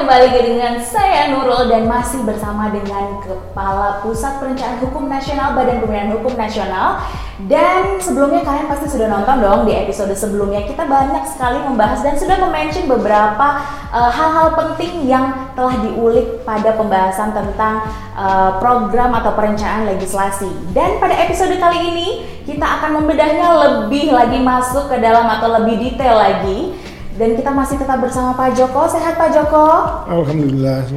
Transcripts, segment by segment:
kembali dengan saya Nurul dan masih bersama dengan Kepala Pusat Perencanaan Hukum Nasional Badan Pembinaan Hukum Nasional. Dan sebelumnya kalian pasti sudah nonton dong di episode sebelumnya. Kita banyak sekali membahas dan sudah mention beberapa uh, hal-hal penting yang telah diulik pada pembahasan tentang uh, program atau perencanaan legislasi. Dan pada episode kali ini kita akan membedahnya lebih lagi masuk ke dalam atau lebih detail lagi dan kita masih tetap bersama Pak Joko. Sehat Pak Joko? Alhamdulillah.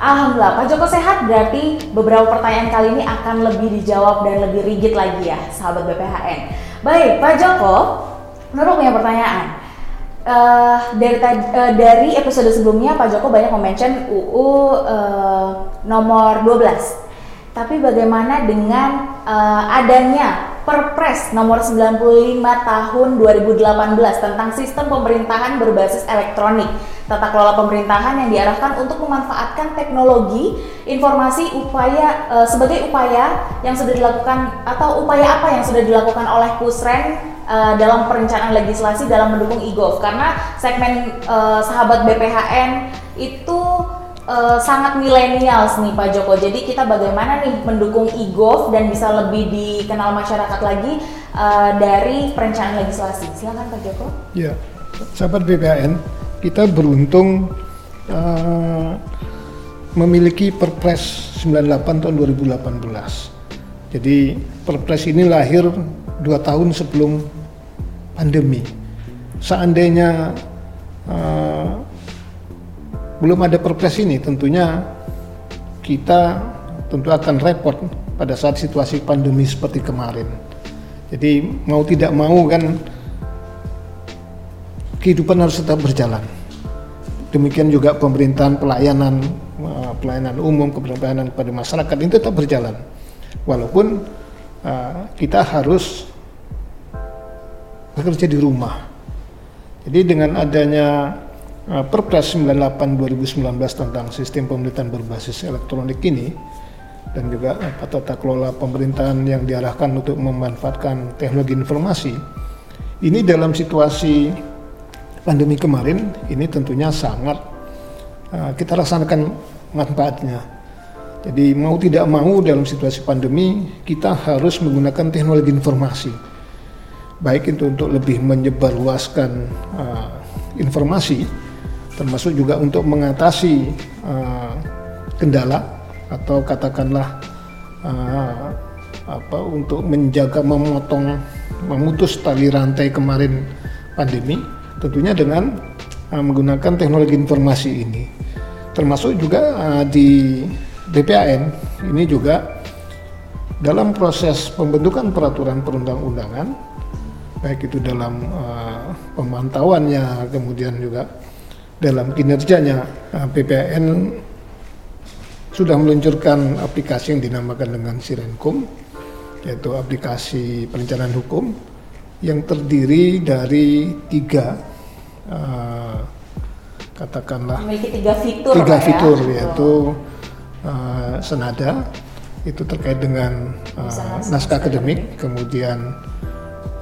Alhamdulillah. Pak Joko sehat berarti beberapa pertanyaan kali ini akan lebih dijawab dan lebih rigid lagi ya, sahabat BPHN. Baik, Pak Joko, Nurul punya pertanyaan. Uh, dari uh, dari episode sebelumnya Pak Joko banyak mention UU uh, nomor 12 tapi bagaimana dengan uh, adanya Perpres nomor 95 tahun 2018 tentang sistem pemerintahan berbasis elektronik, tata kelola pemerintahan yang diarahkan untuk memanfaatkan teknologi informasi upaya uh, sebagai upaya yang sudah dilakukan atau upaya apa yang sudah dilakukan oleh Pusren uh, dalam perencanaan legislasi dalam mendukung e-gov karena segmen uh, sahabat BPHN itu uh, sangat milenial nih Pak Joko. Jadi kita bagaimana nih mendukung e-golf dan bisa lebih dikenal masyarakat lagi uh, dari perencanaan legislasi. Silakan Pak Joko. Ya, sahabat BPN, kita beruntung uh, memiliki Perpres 98 tahun 2018. Jadi Perpres ini lahir dua tahun sebelum pandemi. Seandainya uh, belum ada perpres ini tentunya kita tentu akan repot pada saat situasi pandemi seperti kemarin. Jadi mau tidak mau kan kehidupan harus tetap berjalan. Demikian juga pemerintahan pelayanan eh, pelayanan umum, pelayanan kepada masyarakat ini tetap berjalan. Walaupun uh, kita harus bekerja di rumah. Jadi dengan adanya Perpres 98 2019 tentang sistem pemerintahan berbasis elektronik ini dan juga tata kelola pemerintahan yang diarahkan untuk memanfaatkan teknologi informasi ini dalam situasi pandemi kemarin ini tentunya sangat uh, kita rasakan manfaatnya. Jadi mau tidak mau dalam situasi pandemi kita harus menggunakan teknologi informasi. Baik itu untuk lebih menyebarluaskan uh, informasi termasuk juga untuk mengatasi uh, kendala atau katakanlah uh, apa untuk menjaga memotong memutus tali rantai kemarin pandemi tentunya dengan uh, menggunakan teknologi informasi ini. Termasuk juga uh, di BPAN ini juga dalam proses pembentukan peraturan perundang-undangan baik itu dalam uh, pemantauannya kemudian juga dalam kinerjanya BPN eh, sudah meluncurkan aplikasi yang dinamakan dengan Sirenkum yaitu aplikasi perencanaan hukum yang terdiri dari tiga uh, katakanlah memiliki tiga fitur tiga ya? fitur ya? yaitu uh, senada itu terkait dengan uh, naskah akademik kemudian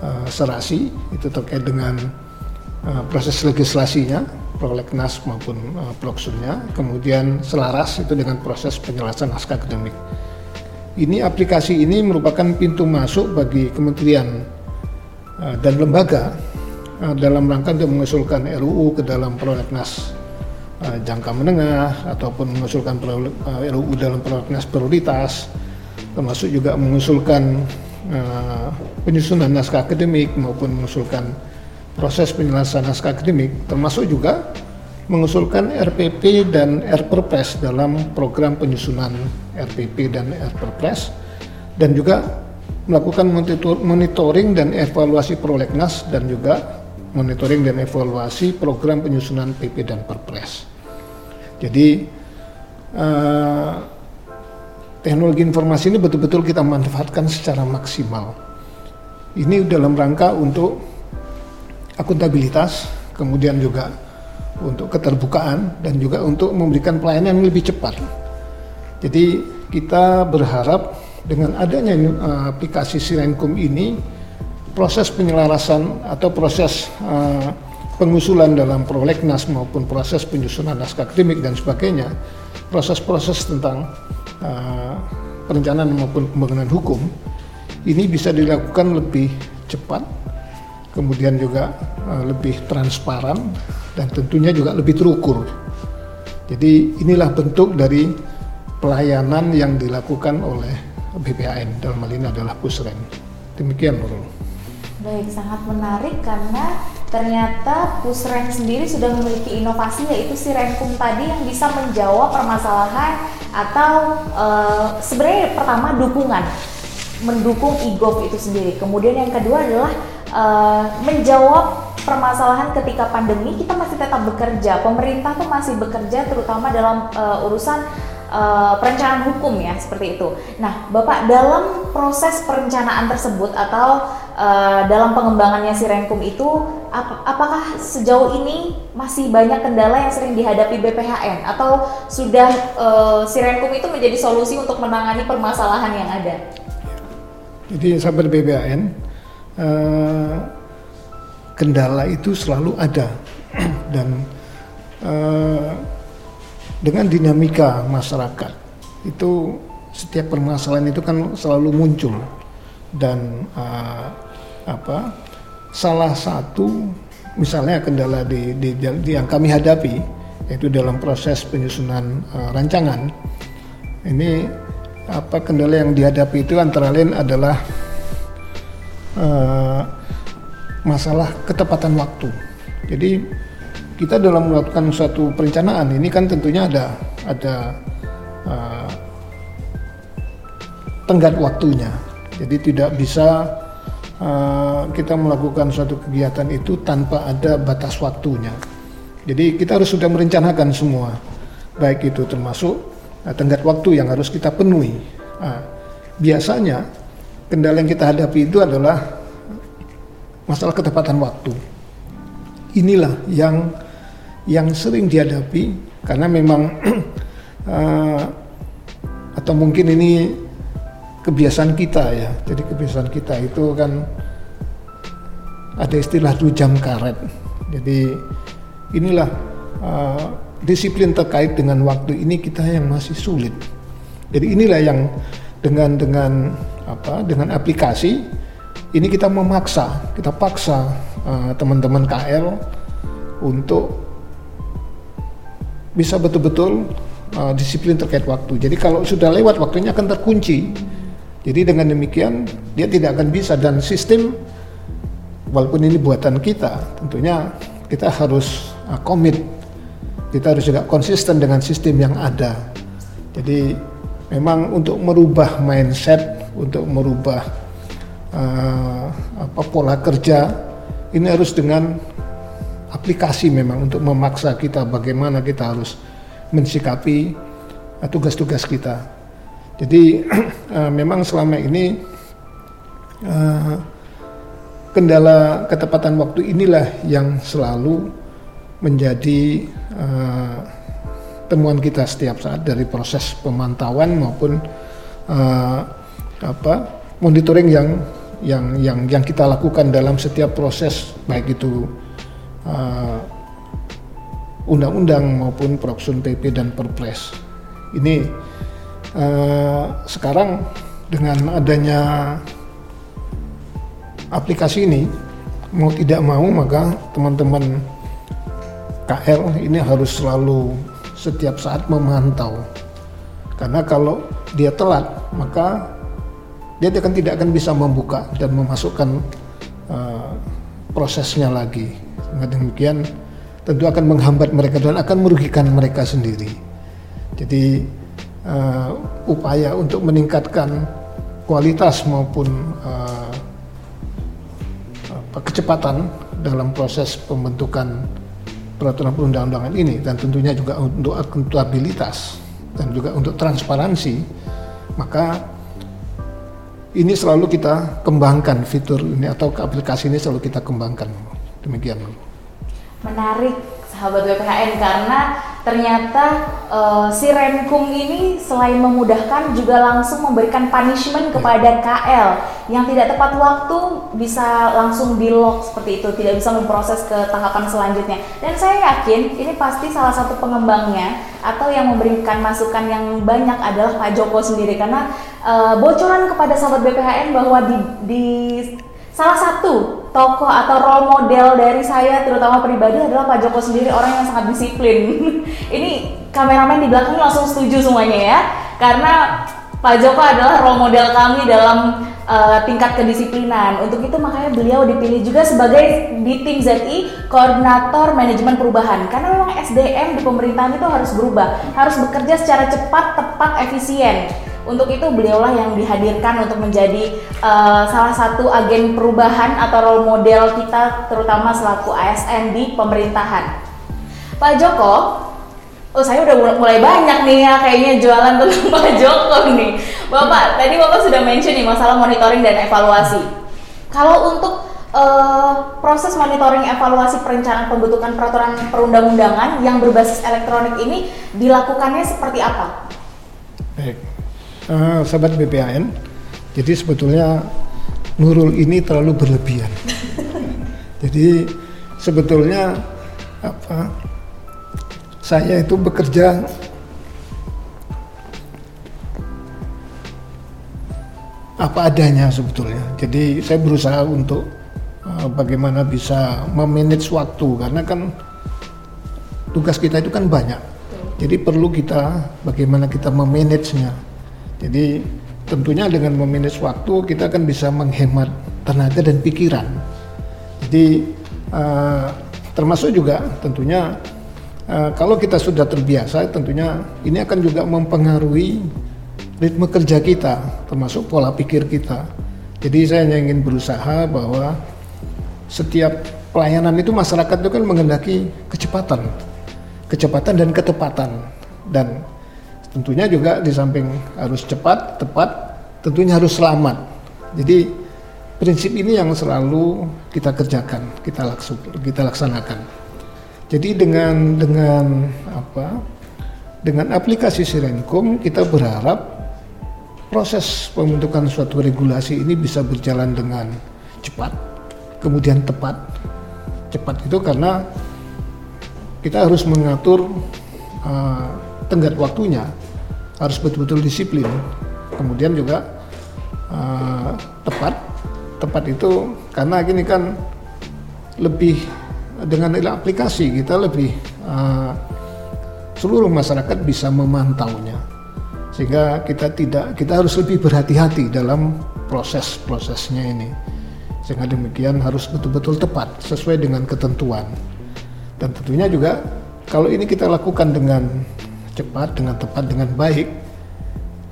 uh, serasi itu terkait dengan uh, proses legislasinya prolegnas maupun uh, proksurnya, kemudian selaras itu dengan proses penyelesaian naskah akademik. Ini aplikasi ini merupakan pintu masuk bagi kementerian uh, dan lembaga uh, dalam rangka untuk mengusulkan RUU ke dalam prolegnas uh, jangka menengah ataupun mengusulkan uh, RUU dalam prolegnas prioritas, termasuk juga mengusulkan uh, penyusunan naskah akademik maupun mengusulkan proses penyelesaian naskah akademik termasuk juga mengusulkan RPP dan RPerpres dalam program penyusunan RPP dan RPerpres dan juga melakukan monitoring dan evaluasi prolegnas dan juga monitoring dan evaluasi program penyusunan PP dan Perpres. Jadi eh, teknologi informasi ini betul-betul kita manfaatkan secara maksimal. Ini dalam rangka untuk akuntabilitas, kemudian juga untuk keterbukaan dan juga untuk memberikan pelayanan yang lebih cepat. Jadi kita berharap dengan adanya uh, aplikasi Sirenkum ini proses penyelarasan atau proses uh, pengusulan dalam prolegnas maupun proses penyusunan naskah akademik dan sebagainya, proses-proses tentang uh, perencanaan maupun pembangunan hukum ini bisa dilakukan lebih cepat, kemudian juga uh, lebih transparan dan tentunya juga lebih terukur. Jadi inilah bentuk dari pelayanan yang dilakukan oleh BPAN dalam hal ini adalah Pusren. Demikian Nurul. Baik, sangat menarik karena ternyata Pusren sendiri sudah memiliki inovasi yaitu si Renkum tadi yang bisa menjawab permasalahan atau uh, sebenarnya pertama dukungan mendukung e-gov itu sendiri. Kemudian yang kedua adalah uh, menjawab permasalahan ketika pandemi kita masih tetap bekerja. Pemerintah tuh masih bekerja terutama dalam uh, urusan uh, perencanaan hukum ya seperti itu. Nah, Bapak dalam proses perencanaan tersebut atau uh, dalam pengembangannya si Renkum itu ap apakah sejauh ini masih banyak kendala yang sering dihadapi BPHN atau sudah uh, si Renkum itu menjadi solusi untuk menangani permasalahan yang ada? Jadi sahabat BPHN uh, kendala itu selalu ada. Dan uh, dengan dinamika masyarakat itu setiap permasalahan itu kan selalu muncul. Dan uh, apa salah satu misalnya kendala di, di, di yang kami hadapi yaitu dalam proses penyusunan uh, rancangan ini apa kendala yang dihadapi itu antara lain adalah uh, masalah ketepatan waktu jadi kita dalam melakukan suatu perencanaan ini kan tentunya ada ada uh, tenggat waktunya. Jadi tidak bisa uh, kita melakukan suatu kegiatan itu tanpa ada batas waktunya. Jadi kita harus sudah merencanakan semua, baik itu termasuk uh, tenggat waktu yang harus kita penuhi. Uh, biasanya kendala yang kita hadapi itu adalah masalah ketepatan waktu. Inilah yang yang sering dihadapi karena memang uh, atau mungkin ini kebiasaan kita ya. Jadi kebiasaan kita itu kan ada istilah dua jam karet. Jadi inilah uh, disiplin terkait dengan waktu ini kita yang masih sulit. Jadi inilah yang dengan dengan apa dengan aplikasi ini kita memaksa, kita paksa uh, teman-teman KL untuk bisa betul-betul uh, disiplin terkait waktu. Jadi kalau sudah lewat waktunya akan terkunci. Jadi dengan demikian dia tidak akan bisa dan sistem walaupun ini buatan kita, tentunya kita harus uh, komit. Kita harus juga konsisten dengan sistem yang ada. Jadi memang untuk merubah mindset, untuk merubah uh, apa pola kerja ini harus dengan aplikasi memang untuk memaksa kita bagaimana kita harus mensikapi uh, tugas-tugas kita. Jadi uh, memang selama ini uh, kendala ketepatan waktu inilah yang selalu menjadi uh, temuan kita setiap saat dari proses pemantauan maupun uh, apa monitoring yang yang yang yang kita lakukan dalam setiap proses baik itu uh, undang-undang maupun Proksun PP dan Perpres. Ini uh, sekarang dengan adanya aplikasi ini mau tidak mau maka teman-teman KL ini harus selalu setiap saat memantau karena kalau dia telat maka dia akan tidak akan bisa membuka dan memasukkan uh, prosesnya lagi dengan demikian tentu akan menghambat mereka dan akan merugikan mereka sendiri. Jadi uh, upaya untuk meningkatkan kualitas maupun uh, kecepatan dalam proses pembentukan peraturan perundang-undangan ini dan tentunya juga untuk akuntabilitas dan juga untuk transparansi maka ini selalu kita kembangkan fitur ini atau aplikasi ini selalu kita kembangkan. Demikian. Menarik sahabat BPHN karena ternyata uh, si Renkum ini selain memudahkan juga langsung memberikan punishment kepada KL yang tidak tepat waktu bisa langsung di lock seperti itu, tidak bisa memproses ke tahapan selanjutnya. Dan saya yakin ini pasti salah satu pengembangnya atau yang memberikan masukan yang banyak adalah Pak Joko sendiri. Karena uh, bocoran kepada sahabat BPHN bahwa di, di salah satu tokoh atau role model dari saya terutama pribadi adalah Pak Joko sendiri orang yang sangat disiplin. Ini kameramen di belakang langsung setuju semuanya ya, karena Pak Joko adalah role model kami dalam uh, tingkat kedisiplinan. Untuk itu makanya beliau dipilih juga sebagai di tim ZI koordinator manajemen perubahan. Karena memang SDM di pemerintahan itu harus berubah, harus bekerja secara cepat, tepat, efisien. Untuk itu beliaulah yang dihadirkan untuk menjadi uh, salah satu agen perubahan atau role model kita terutama selaku ASN di pemerintahan. Pak Joko, oh saya udah mulai banyak nih ya kayaknya jualan tentang Pak Joko nih. Bapak, tadi Bapak sudah mention nih masalah monitoring dan evaluasi. Kalau untuk uh, proses monitoring evaluasi perencanaan pembentukan peraturan perundang-undangan yang berbasis elektronik ini dilakukannya seperti apa? Baik uh, sahabat BPAN, jadi sebetulnya Nurul ini terlalu berlebihan. jadi sebetulnya apa? Saya itu bekerja apa adanya sebetulnya. Jadi saya berusaha untuk uh, bagaimana bisa memanage waktu karena kan tugas kita itu kan banyak. Jadi perlu kita bagaimana kita memanagenya jadi tentunya dengan memanage waktu kita akan bisa menghemat tenaga dan pikiran. Jadi uh, termasuk juga tentunya uh, kalau kita sudah terbiasa tentunya ini akan juga mempengaruhi ritme kerja kita termasuk pola pikir kita. Jadi saya hanya ingin berusaha bahwa setiap pelayanan itu masyarakat itu kan mengendaki kecepatan, kecepatan dan ketepatan dan tentunya juga di samping harus cepat, tepat, tentunya harus selamat. Jadi prinsip ini yang selalu kita kerjakan, kita laksu, kita laksanakan. Jadi dengan dengan apa? Dengan aplikasi Sirenkum kita berharap proses pembentukan suatu regulasi ini bisa berjalan dengan cepat, kemudian tepat. Cepat itu karena kita harus mengatur uh, tenggat waktunya harus betul-betul disiplin. Kemudian juga uh, tepat tepat itu karena gini kan lebih dengan aplikasi kita lebih uh, seluruh masyarakat bisa memantaunya. Sehingga kita tidak kita harus lebih berhati-hati dalam proses-prosesnya ini. Sehingga demikian harus betul-betul tepat sesuai dengan ketentuan. Dan tentunya juga kalau ini kita lakukan dengan cepat dengan tepat dengan baik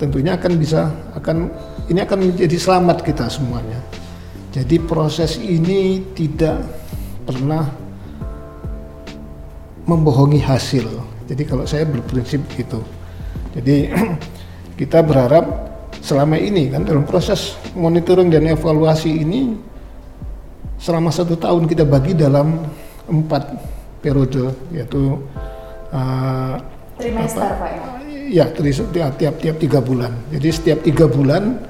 tentunya akan bisa akan ini akan menjadi selamat kita semuanya. Jadi proses ini tidak pernah membohongi hasil. Jadi kalau saya berprinsip gitu. Jadi kita berharap selama ini kan dalam proses monitoring dan evaluasi ini selama satu tahun kita bagi dalam empat periode yaitu uh, trimester pak ya? Ya, tiap tiap tiga bulan. Jadi setiap tiga bulan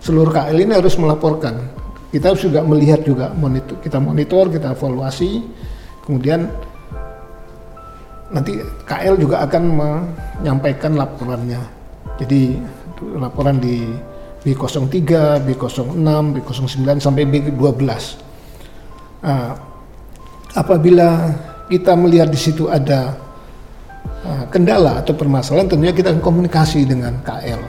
seluruh KL ini harus melaporkan. Kita juga melihat juga monitor, kita monitor, kita evaluasi, kemudian nanti KL juga akan menyampaikan laporannya. Jadi laporan di B03, B06, B09 sampai B12. Nah, apabila kita melihat di situ ada kendala atau permasalahan tentunya kita komunikasi dengan KL.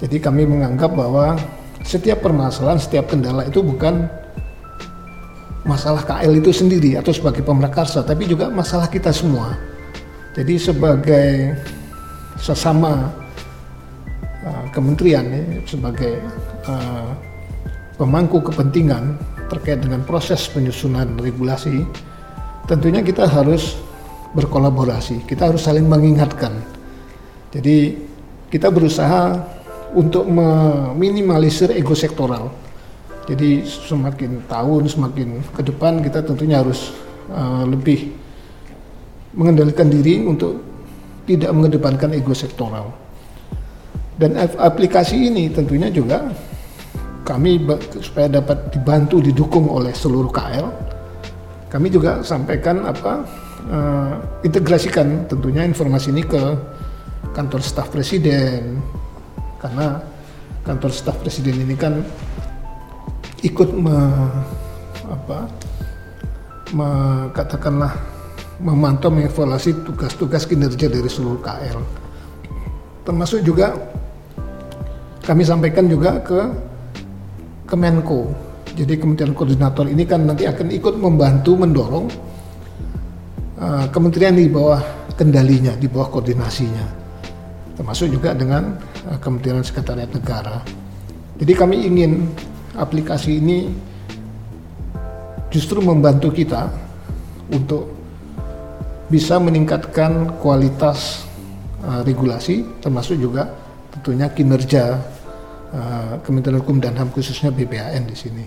Jadi kami menganggap bahwa setiap permasalahan, setiap kendala itu bukan masalah KL itu sendiri atau sebagai pemrakarsa, tapi juga masalah kita semua. Jadi sebagai sesama uh, kementerian ya, sebagai uh, pemangku kepentingan terkait dengan proses penyusunan regulasi, tentunya kita harus berkolaborasi. Kita harus saling mengingatkan. Jadi kita berusaha untuk meminimalisir ego sektoral. Jadi semakin tahun, semakin ke depan kita tentunya harus uh, lebih mengendalikan diri untuk tidak mengedepankan ego sektoral. Dan aplikasi ini tentunya juga kami supaya dapat dibantu didukung oleh seluruh KL, kami juga sampaikan apa uh, integrasikan tentunya informasi ini ke kantor staf presiden. Karena kantor staf presiden ini kan ikut me, apa me, katakanlah memantau mengevaluasi tugas-tugas kinerja dari seluruh KL termasuk juga kami sampaikan juga ke Kemenko. Jadi Kementerian Koordinator ini kan nanti akan ikut membantu mendorong uh, kementerian di bawah kendalinya di bawah koordinasinya termasuk juga dengan uh, Kementerian Sekretariat Negara jadi kami ingin aplikasi ini justru membantu kita untuk bisa meningkatkan kualitas uh, regulasi termasuk juga tentunya kinerja uh, Kementerian Hukum dan HAM khususnya BPHN di sini.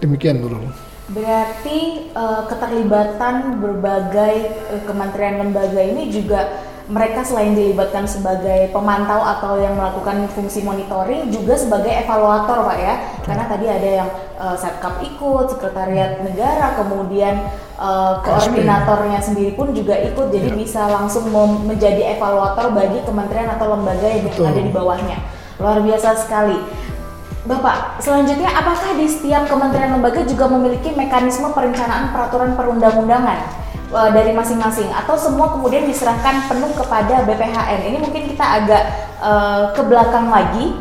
Demikian Nurul. Berarti uh, keterlibatan berbagai uh, kementerian lembaga ini juga mereka selain dilibatkan sebagai pemantau atau yang melakukan fungsi monitoring juga sebagai evaluator pak ya. Karena tadi ada yang uh, ikut sekretariat negara kemudian uh, koordinatornya sendiri pun juga ikut. Jadi ya. bisa langsung menjadi evaluator bagi kementerian atau lembaga yang Betul. ada di bawahnya. Luar biasa sekali Bapak, selanjutnya apakah di setiap kementerian lembaga juga memiliki mekanisme perencanaan peraturan perundang-undangan? uh, dari masing-masing atau semua kemudian diserahkan penuh kepada BPHN. Ini mungkin kita agak uh, ke belakang lagi.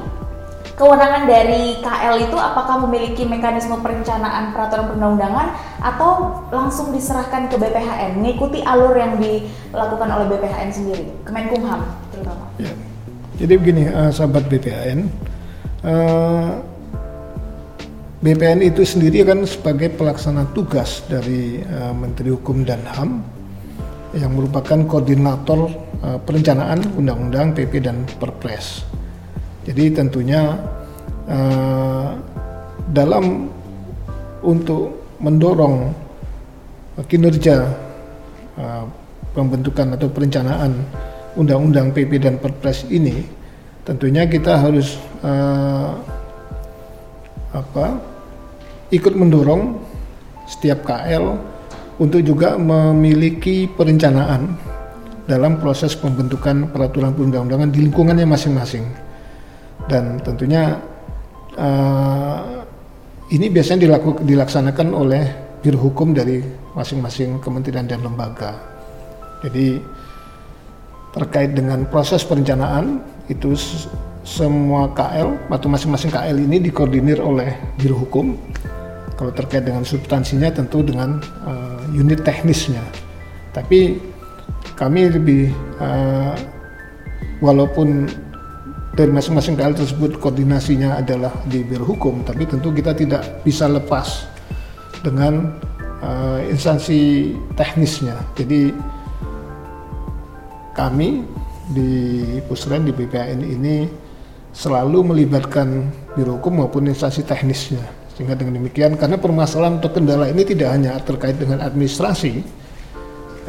Kewenangan dari KL itu apakah memiliki mekanisme perencanaan peraturan perundang-undangan atau langsung diserahkan ke BPHN, mengikuti alur yang dilakukan oleh BPHN sendiri, Kemenkumham terutama. Ya. Jadi begini, uh, sahabat BPHN, uh, BPN itu sendiri kan sebagai pelaksana tugas dari uh, Menteri Hukum dan HAM yang merupakan koordinator uh, perencanaan undang-undang PP dan Perpres. Jadi tentunya dalam untuk mendorong kinerja pembentukan atau perencanaan undang-undang PP dan Perpres ini, tentunya kita harus uh, apa ikut mendorong setiap KL untuk juga memiliki perencanaan dalam proses pembentukan peraturan perundang-undangan di lingkungannya masing-masing. Dan tentunya uh, ini biasanya dilaku, dilaksanakan oleh biro hukum dari masing-masing kementerian dan lembaga. Jadi terkait dengan proses perencanaan itu semua KL atau masing-masing KL ini dikoordinir oleh biro hukum kalau terkait dengan substansinya tentu dengan uh, unit teknisnya. Tapi kami lebih uh, walaupun dari masing-masing KL tersebut koordinasinya adalah di biro hukum, tapi tentu kita tidak bisa lepas dengan uh, instansi teknisnya. Jadi kami di Pusren di BPN ini selalu melibatkan biro hukum maupun instansi teknisnya sehingga dengan demikian, karena permasalahan atau kendala ini tidak hanya terkait dengan administrasi,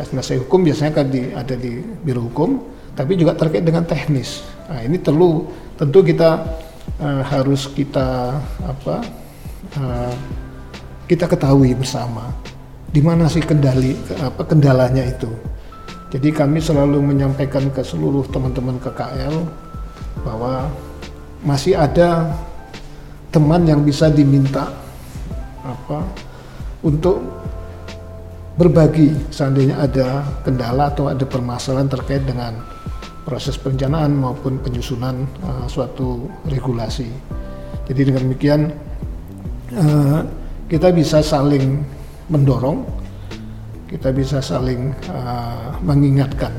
administrasi hukum biasanya kan di, ada di biro hukum, tapi juga terkait dengan teknis. Nah, ini perlu tentu kita uh, harus kita apa uh, kita ketahui bersama di mana sih kendali apa kendalanya itu. Jadi kami selalu menyampaikan ke seluruh teman-teman KKL bahwa masih ada teman yang bisa diminta apa untuk berbagi seandainya ada kendala atau ada permasalahan terkait dengan proses perencanaan maupun penyusunan uh, suatu regulasi. Jadi dengan demikian uh, kita bisa saling mendorong, kita bisa saling uh, mengingatkan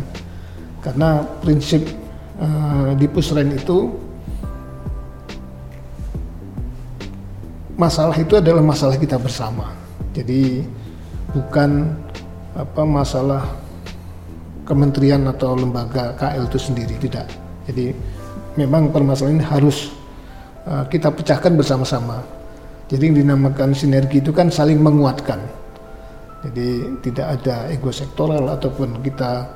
karena prinsip uh, di pusren itu masalah itu adalah masalah kita bersama. Jadi bukan apa masalah kementerian atau lembaga KL itu sendiri tidak. Jadi memang permasalahan ini harus uh, kita pecahkan bersama-sama. Jadi yang dinamakan sinergi itu kan saling menguatkan. Jadi tidak ada ego sektoral ataupun kita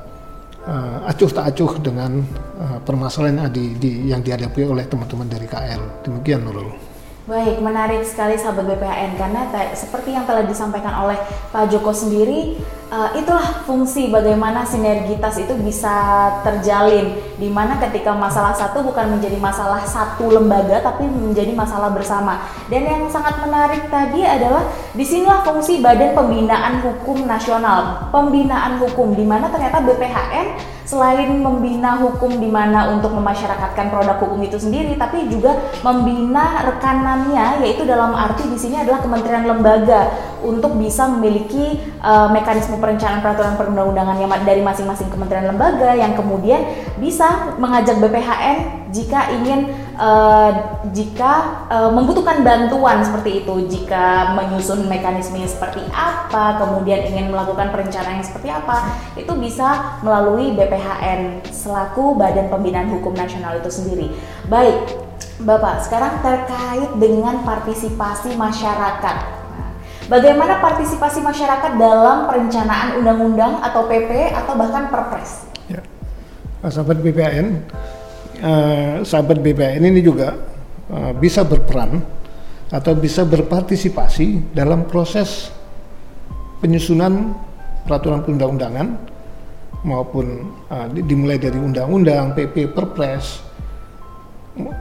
uh, acuh tak acuh dengan uh, permasalahan yang, di, di, yang dihadapi oleh teman-teman dari KL. Demikian Nurul. Baik, menarik sekali sahabat BPHN karena seperti yang telah disampaikan oleh Pak Joko sendiri, uh, itulah fungsi bagaimana sinergitas itu bisa terjalin di mana ketika masalah satu bukan menjadi masalah satu lembaga tapi menjadi masalah bersama. Dan yang sangat menarik tadi adalah di sinilah fungsi Badan Pembinaan Hukum Nasional, pembinaan hukum di mana ternyata BPHN selain membina hukum di mana untuk memasyarakatkan produk hukum itu sendiri, tapi juga membina rekanannya, yaitu dalam arti di sini adalah kementerian lembaga untuk bisa memiliki uh, mekanisme perencanaan peraturan perundang-undangan yang dari masing-masing kementerian lembaga yang kemudian bisa mengajak BPHN jika ingin uh, jika uh, membutuhkan bantuan seperti itu, jika menyusun mekanisme seperti apa, kemudian ingin melakukan perencanaan yang seperti apa, itu bisa melalui BPHN selaku Badan Pembinaan Hukum Nasional itu sendiri. Baik, Bapak, sekarang terkait dengan partisipasi masyarakat. Bagaimana partisipasi masyarakat dalam perencanaan undang-undang atau PP atau bahkan Perpres? Ya. Sahabat BPN, uh, sahabat BPN ini juga uh, bisa berperan atau bisa berpartisipasi dalam proses penyusunan peraturan perundang-undangan maupun uh, dimulai dari undang-undang, PP, Perpres,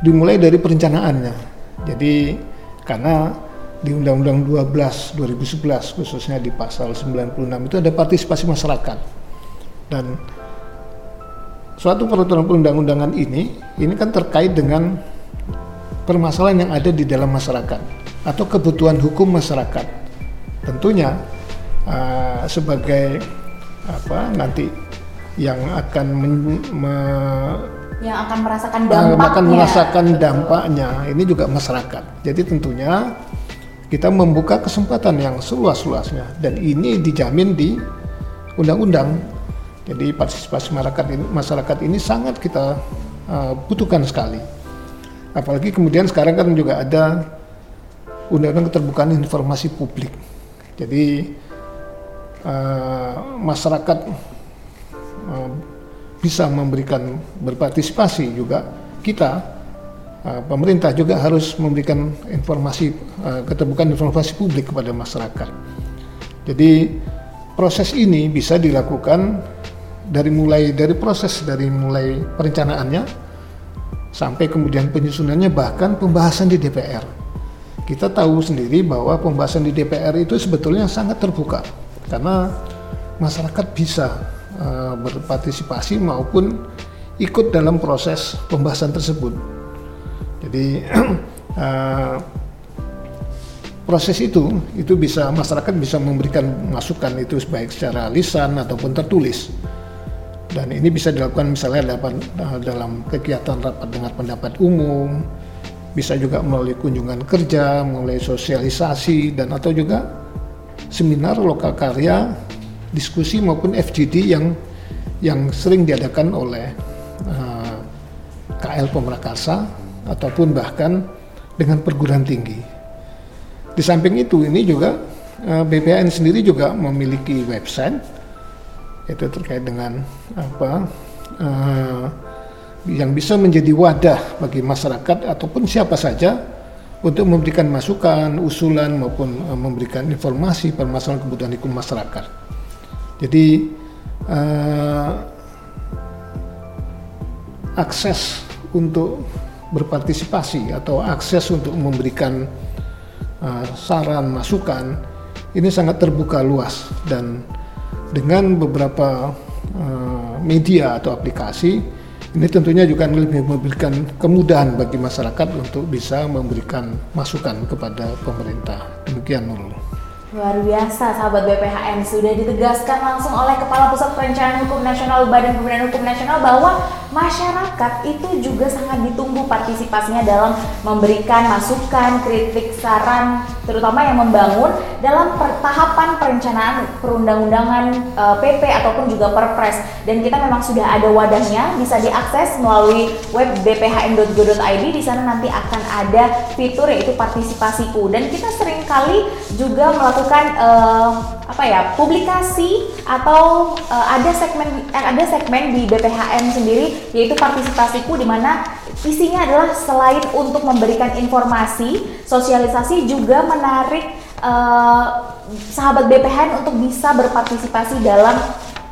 dimulai dari perencanaannya. Jadi karena di Undang-Undang 12 2011 khususnya di pasal 96 itu ada partisipasi masyarakat dan suatu peraturan perundang-undangan ini ini kan terkait dengan permasalahan yang ada di dalam masyarakat atau kebutuhan hukum masyarakat. Tentunya uh, sebagai apa nanti yang akan men, me, yang akan merasakan dampaknya. akan merasakan dampaknya ini juga masyarakat. Jadi tentunya kita membuka kesempatan yang seluas-luasnya dan ini dijamin di undang-undang jadi partisipasi masyarakat ini, masyarakat ini sangat kita uh, butuhkan sekali. Apalagi kemudian sekarang kan juga ada undang-undang keterbukaan informasi publik. Jadi uh, masyarakat uh, bisa memberikan berpartisipasi juga kita uh, pemerintah juga harus memberikan informasi uh, informasi publik kepada masyarakat. Jadi proses ini bisa dilakukan dari mulai dari proses dari mulai perencanaannya sampai kemudian penyusunannya bahkan pembahasan di DPR. Kita tahu sendiri bahwa pembahasan di DPR itu sebetulnya sangat terbuka karena masyarakat bisa uh, berpartisipasi maupun ikut dalam proses pembahasan tersebut. Jadi uh, proses itu itu bisa masyarakat bisa memberikan masukan itu baik secara lisan ataupun tertulis. Dan ini bisa dilakukan misalnya dalam, eh, dalam kegiatan rapat dengan pendapat umum, bisa juga melalui kunjungan kerja, melalui sosialisasi dan atau juga seminar lokal karya, diskusi maupun FGD yang yang sering diadakan oleh uh, eh, KL Pemrakarsa ataupun bahkan dengan perguruan tinggi. Di samping itu ini juga eh, BPN sendiri juga memiliki website itu terkait dengan apa uh, yang bisa menjadi wadah bagi masyarakat ataupun siapa saja untuk memberikan masukan, usulan maupun uh, memberikan informasi permasalahan kebutuhan hukum masyarakat. Jadi uh, akses untuk berpartisipasi atau akses untuk memberikan uh, saran masukan ini sangat terbuka luas dan dengan beberapa uh, media atau aplikasi ini tentunya juga lebih memberikan kemudahan bagi masyarakat untuk bisa memberikan masukan kepada pemerintah. Demikian Nurul. Luar biasa sahabat BPHN sudah ditegaskan langsung oleh Kepala Pusat Perencanaan Hukum Nasional Badan Pembinaan Hukum Nasional bahwa masyarakat itu juga sangat ditunggu partisipasinya dalam memberikan masukan, kritik, saran terutama yang membangun dalam tahapan perencanaan perundang-undangan e, eh, PP ataupun juga Perpres. Dan kita memang sudah ada wadahnya bisa diakses melalui web bphn.go.id di sana nanti akan ada fitur yaitu partisipasiku. Dan kita sering kali juga melakukan e, apa ya publikasi atau uh, ada segmen eh, ada segmen di BPHN sendiri yaitu partisipasiku di mana isinya adalah selain untuk memberikan informasi, sosialisasi juga menarik uh, sahabat BPHN untuk bisa berpartisipasi dalam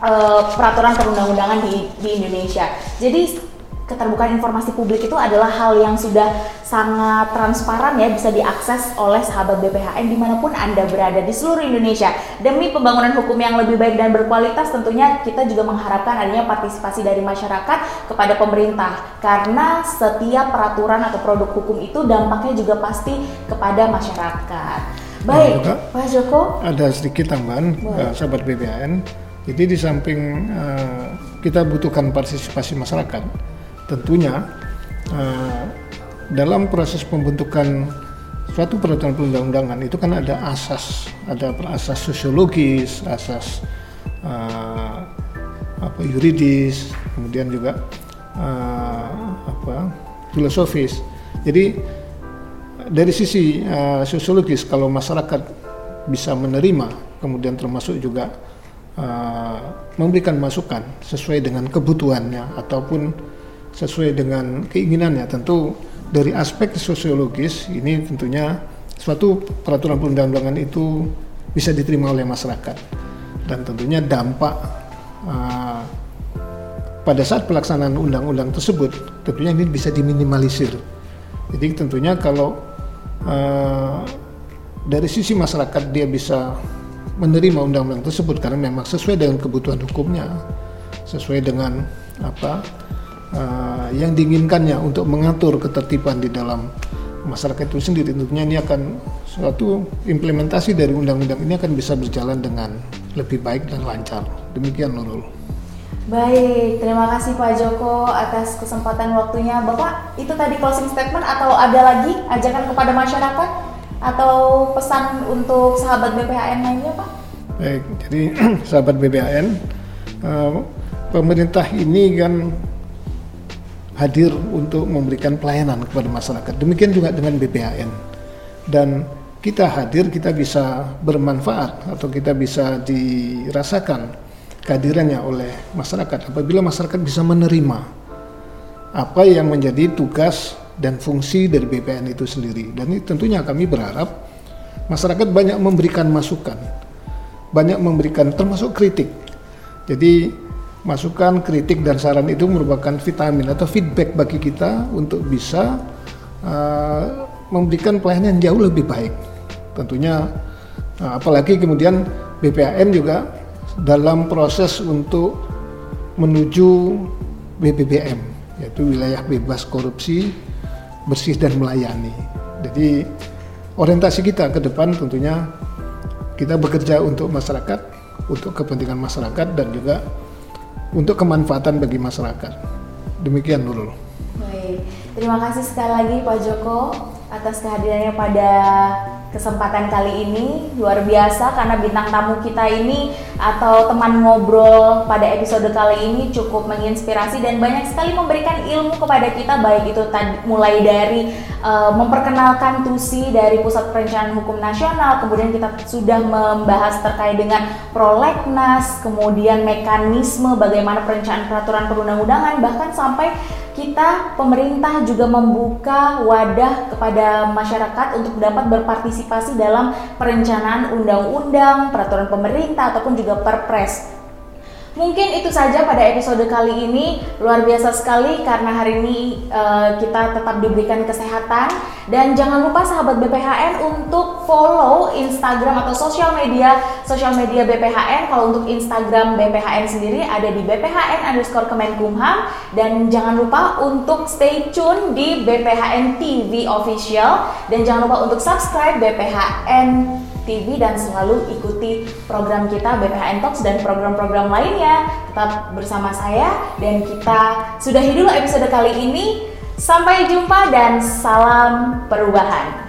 uh, peraturan perundang-undangan di, di Indonesia. Jadi keterbukaan informasi publik itu adalah hal yang sudah sangat transparan ya bisa diakses oleh sahabat BPHN di mana pun Anda berada di seluruh Indonesia. Demi pembangunan hukum yang lebih baik dan berkualitas tentunya kita juga mengharapkan adanya partisipasi dari masyarakat kepada pemerintah karena setiap peraturan atau produk hukum itu dampaknya juga pasti kepada masyarakat. Baik, ya, Pak Joko. Ada sedikit tambahan, uh, sahabat BPHN. Jadi di samping uh, kita butuhkan partisipasi masyarakat, tentunya uh, dalam proses pembentukan suatu peraturan perundang-undangan itu kan ada asas, ada asas sosiologis, asas uh, apa yuridis, kemudian juga uh, apa filosofis. Jadi dari sisi uh, sosiologis kalau masyarakat bisa menerima, kemudian termasuk juga uh, memberikan masukan sesuai dengan kebutuhannya ataupun sesuai dengan keinginannya. Tentu dari aspek sosiologis ini tentunya suatu peraturan perundang-undangan itu bisa diterima oleh masyarakat dan tentunya dampak uh, pada saat pelaksanaan undang-undang tersebut tentunya ini bisa diminimalisir. Jadi tentunya kalau uh, dari sisi masyarakat dia bisa menerima undang-undang tersebut karena memang sesuai dengan kebutuhan hukumnya, sesuai dengan apa uh, yang diinginkannya untuk mengatur ketertiban di dalam masyarakat itu sendiri tentunya ini akan suatu implementasi dari undang-undang ini akan bisa berjalan dengan lebih baik dan lancar demikian Nurul Baik, terima kasih Pak Joko atas kesempatan waktunya. Bapak, itu tadi closing statement atau ada lagi ajakan kepada masyarakat atau pesan untuk sahabat BPHN lainnya Pak? Baik, jadi sahabat BPHN, uh, eh, pemerintah ini kan hadir untuk memberikan pelayanan kepada masyarakat. Demikian juga dengan BPHN. Dan kita hadir, kita bisa bermanfaat atau kita bisa dirasakan kehadirannya oleh masyarakat apabila masyarakat bisa menerima apa yang menjadi tugas dan fungsi dari BPN itu sendiri. Dan ini tentunya kami berharap masyarakat banyak memberikan masukan, banyak memberikan termasuk kritik. Jadi masukan, kritik dan saran itu merupakan vitamin atau feedback bagi kita untuk bisa uh, memberikan pelayanan yang jauh lebih baik. Tentunya uh, apalagi kemudian BPAN juga dalam proses untuk menuju BBBM yaitu wilayah bebas korupsi, bersih dan melayani. Jadi orientasi kita ke depan tentunya kita bekerja untuk masyarakat, untuk kepentingan masyarakat dan juga untuk kemanfaatan bagi masyarakat. Demikian Nurul. Baik, terima kasih sekali lagi Pak Joko atas kehadirannya pada kesempatan kali ini luar biasa karena bintang tamu kita ini atau teman ngobrol pada episode kali ini cukup menginspirasi dan banyak sekali memberikan ilmu kepada kita baik itu tadi, mulai dari uh, memperkenalkan TUSI dari Pusat Perencanaan Hukum Nasional kemudian kita sudah membahas terkait dengan prolegnas kemudian mekanisme bagaimana perencanaan peraturan perundang-undangan bahkan sampai kita pemerintah juga membuka wadah kepada masyarakat untuk dapat berpartisipasi dalam perencanaan undang-undang, peraturan pemerintah ataupun juga perpres. Mungkin itu saja pada episode kali ini. Luar biasa sekali karena hari ini uh, kita tetap diberikan kesehatan dan jangan lupa sahabat BPHN untuk follow Instagram atau sosial media sosial media BPHN. Kalau untuk Instagram BPHN sendiri ada di BPHN underscore Kemenkumham dan jangan lupa untuk stay tune di BPHN TV official dan jangan lupa untuk subscribe BPHN TV dan selalu ikuti program kita BPHN Talks dan program-program lainnya. Tetap bersama saya dan kita sudahi dulu episode kali ini. Sampai jumpa dan salam perubahan.